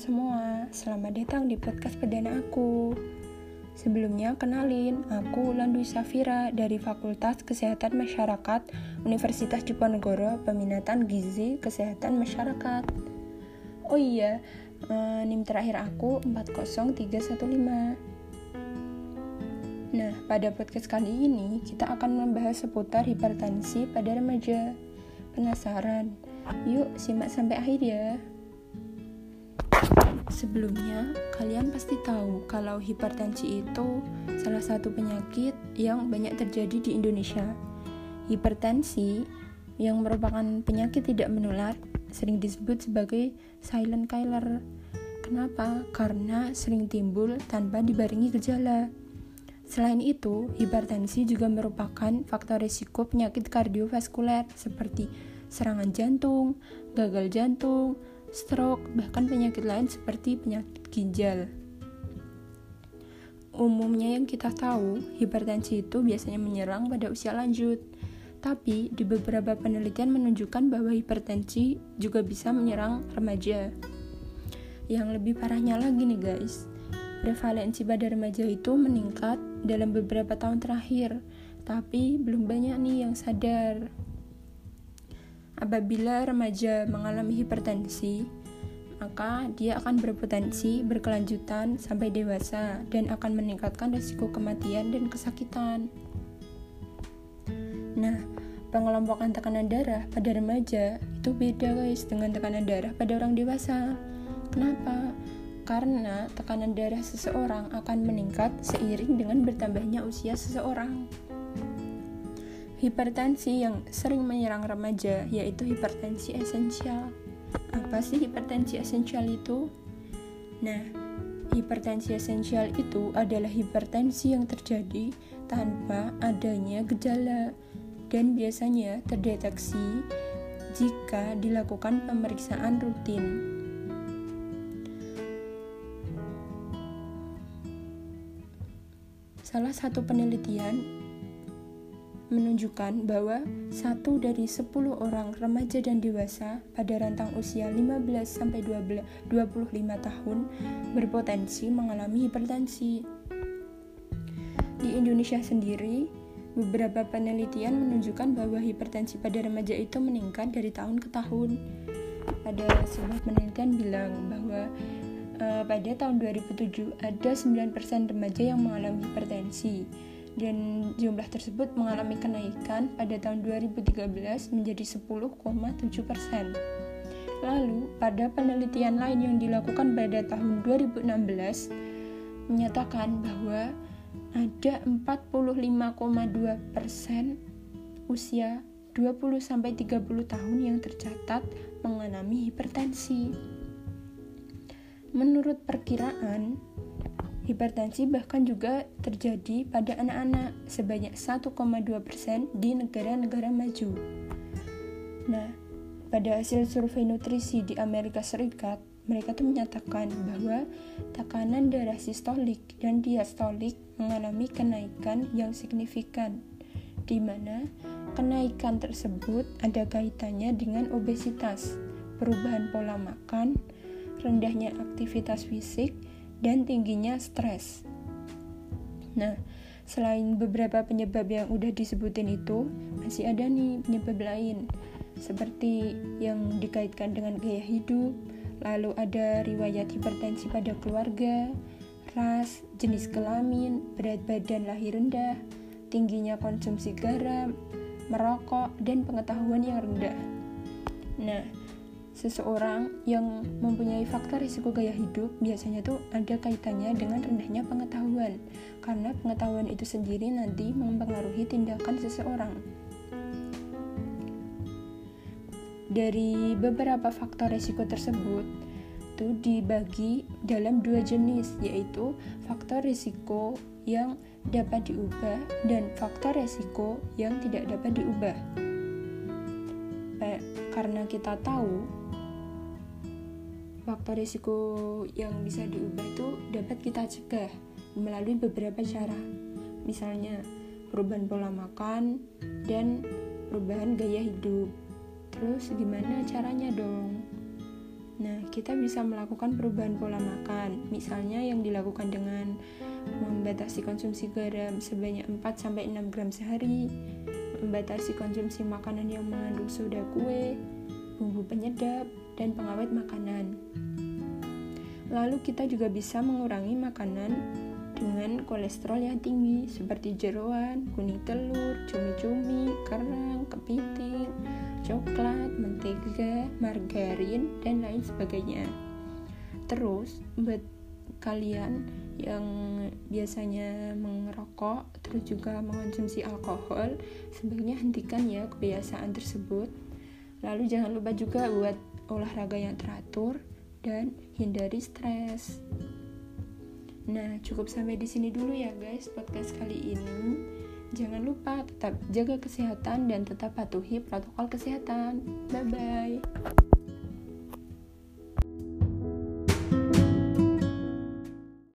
semua, selamat datang di podcast perdana aku. Sebelumnya, kenalin, aku Landui Safira dari Fakultas Kesehatan Masyarakat Universitas Diponegoro, peminatan Gizi Kesehatan Masyarakat. Oh iya, eh, NIM terakhir aku 40315. Nah, pada podcast kali ini kita akan membahas seputar hipertensi pada remaja. Penasaran? Yuk, simak sampai akhir ya. Sebelumnya, kalian pasti tahu kalau hipertensi itu salah satu penyakit yang banyak terjadi di Indonesia. Hipertensi yang merupakan penyakit tidak menular sering disebut sebagai silent killer. Kenapa? Karena sering timbul tanpa dibarengi gejala. Selain itu, hipertensi juga merupakan faktor risiko penyakit kardiovaskuler seperti serangan jantung, gagal jantung, stroke, bahkan penyakit lain seperti penyakit ginjal. Umumnya yang kita tahu, hipertensi itu biasanya menyerang pada usia lanjut. Tapi di beberapa penelitian menunjukkan bahwa hipertensi juga bisa menyerang remaja. Yang lebih parahnya lagi nih guys, prevalensi pada remaja itu meningkat dalam beberapa tahun terakhir, tapi belum banyak nih yang sadar. Apabila remaja mengalami hipertensi, maka dia akan berpotensi berkelanjutan sampai dewasa dan akan meningkatkan risiko kematian dan kesakitan. Nah, pengelompokan tekanan darah pada remaja itu beda guys dengan tekanan darah pada orang dewasa. Kenapa? Karena tekanan darah seseorang akan meningkat seiring dengan bertambahnya usia seseorang. Hipertensi yang sering menyerang remaja yaitu hipertensi esensial. Apa sih hipertensi esensial itu? Nah, hipertensi esensial itu adalah hipertensi yang terjadi tanpa adanya gejala dan biasanya terdeteksi jika dilakukan pemeriksaan rutin. Salah satu penelitian menunjukkan bahwa satu dari 10 orang remaja dan dewasa pada rentang usia 15 sampai 25 tahun berpotensi mengalami hipertensi. Di Indonesia sendiri, beberapa penelitian menunjukkan bahwa hipertensi pada remaja itu meningkat dari tahun ke tahun. Ada sebuah penelitian bilang bahwa uh, pada tahun 2007 ada 9% remaja yang mengalami hipertensi dan jumlah tersebut mengalami kenaikan pada tahun 2013 menjadi 10,7 persen. Lalu, pada penelitian lain yang dilakukan pada tahun 2016 menyatakan bahwa ada 45,2 persen usia 20-30 tahun yang tercatat mengalami hipertensi. Menurut perkiraan, Hipertensi bahkan juga terjadi pada anak-anak sebanyak 1,2% di negara-negara maju. Nah, pada hasil survei nutrisi di Amerika Serikat, mereka tuh menyatakan bahwa tekanan darah sistolik dan diastolik mengalami kenaikan yang signifikan, di mana kenaikan tersebut ada kaitannya dengan obesitas, perubahan pola makan, rendahnya aktivitas fisik, dan tingginya stres. Nah, selain beberapa penyebab yang udah disebutin itu, masih ada nih penyebab lain seperti yang dikaitkan dengan gaya hidup, lalu ada riwayat hipertensi pada keluarga, ras, jenis kelamin, berat badan lahir rendah, tingginya konsumsi garam, merokok, dan pengetahuan yang rendah. Nah, seseorang yang mempunyai faktor risiko gaya hidup biasanya tuh ada kaitannya dengan rendahnya pengetahuan. Karena pengetahuan itu sendiri nanti mempengaruhi tindakan seseorang. Dari beberapa faktor risiko tersebut itu dibagi dalam dua jenis yaitu faktor risiko yang dapat diubah dan faktor risiko yang tidak dapat diubah karena kita tahu faktor risiko yang bisa diubah itu dapat kita cegah melalui beberapa cara. Misalnya, perubahan pola makan dan perubahan gaya hidup. Terus gimana caranya dong? Nah, kita bisa melakukan perubahan pola makan. Misalnya yang dilakukan dengan membatasi konsumsi garam sebanyak 4 6 gram sehari, membatasi konsumsi makanan yang mengandung soda kue, bumbu penyedap, dan pengawet makanan. Lalu kita juga bisa mengurangi makanan dengan kolesterol yang tinggi seperti jeroan, kuning telur, cumi-cumi, kerang, kepiting, coklat, mentega, margarin, dan lain sebagainya. Terus, kalian yang biasanya merokok terus juga mengonsumsi alkohol, sebaiknya hentikan ya kebiasaan tersebut. Lalu jangan lupa juga buat olahraga yang teratur dan hindari stres. Nah, cukup sampai di sini dulu ya guys podcast kali ini. Jangan lupa tetap jaga kesehatan dan tetap patuhi protokol kesehatan. Bye bye.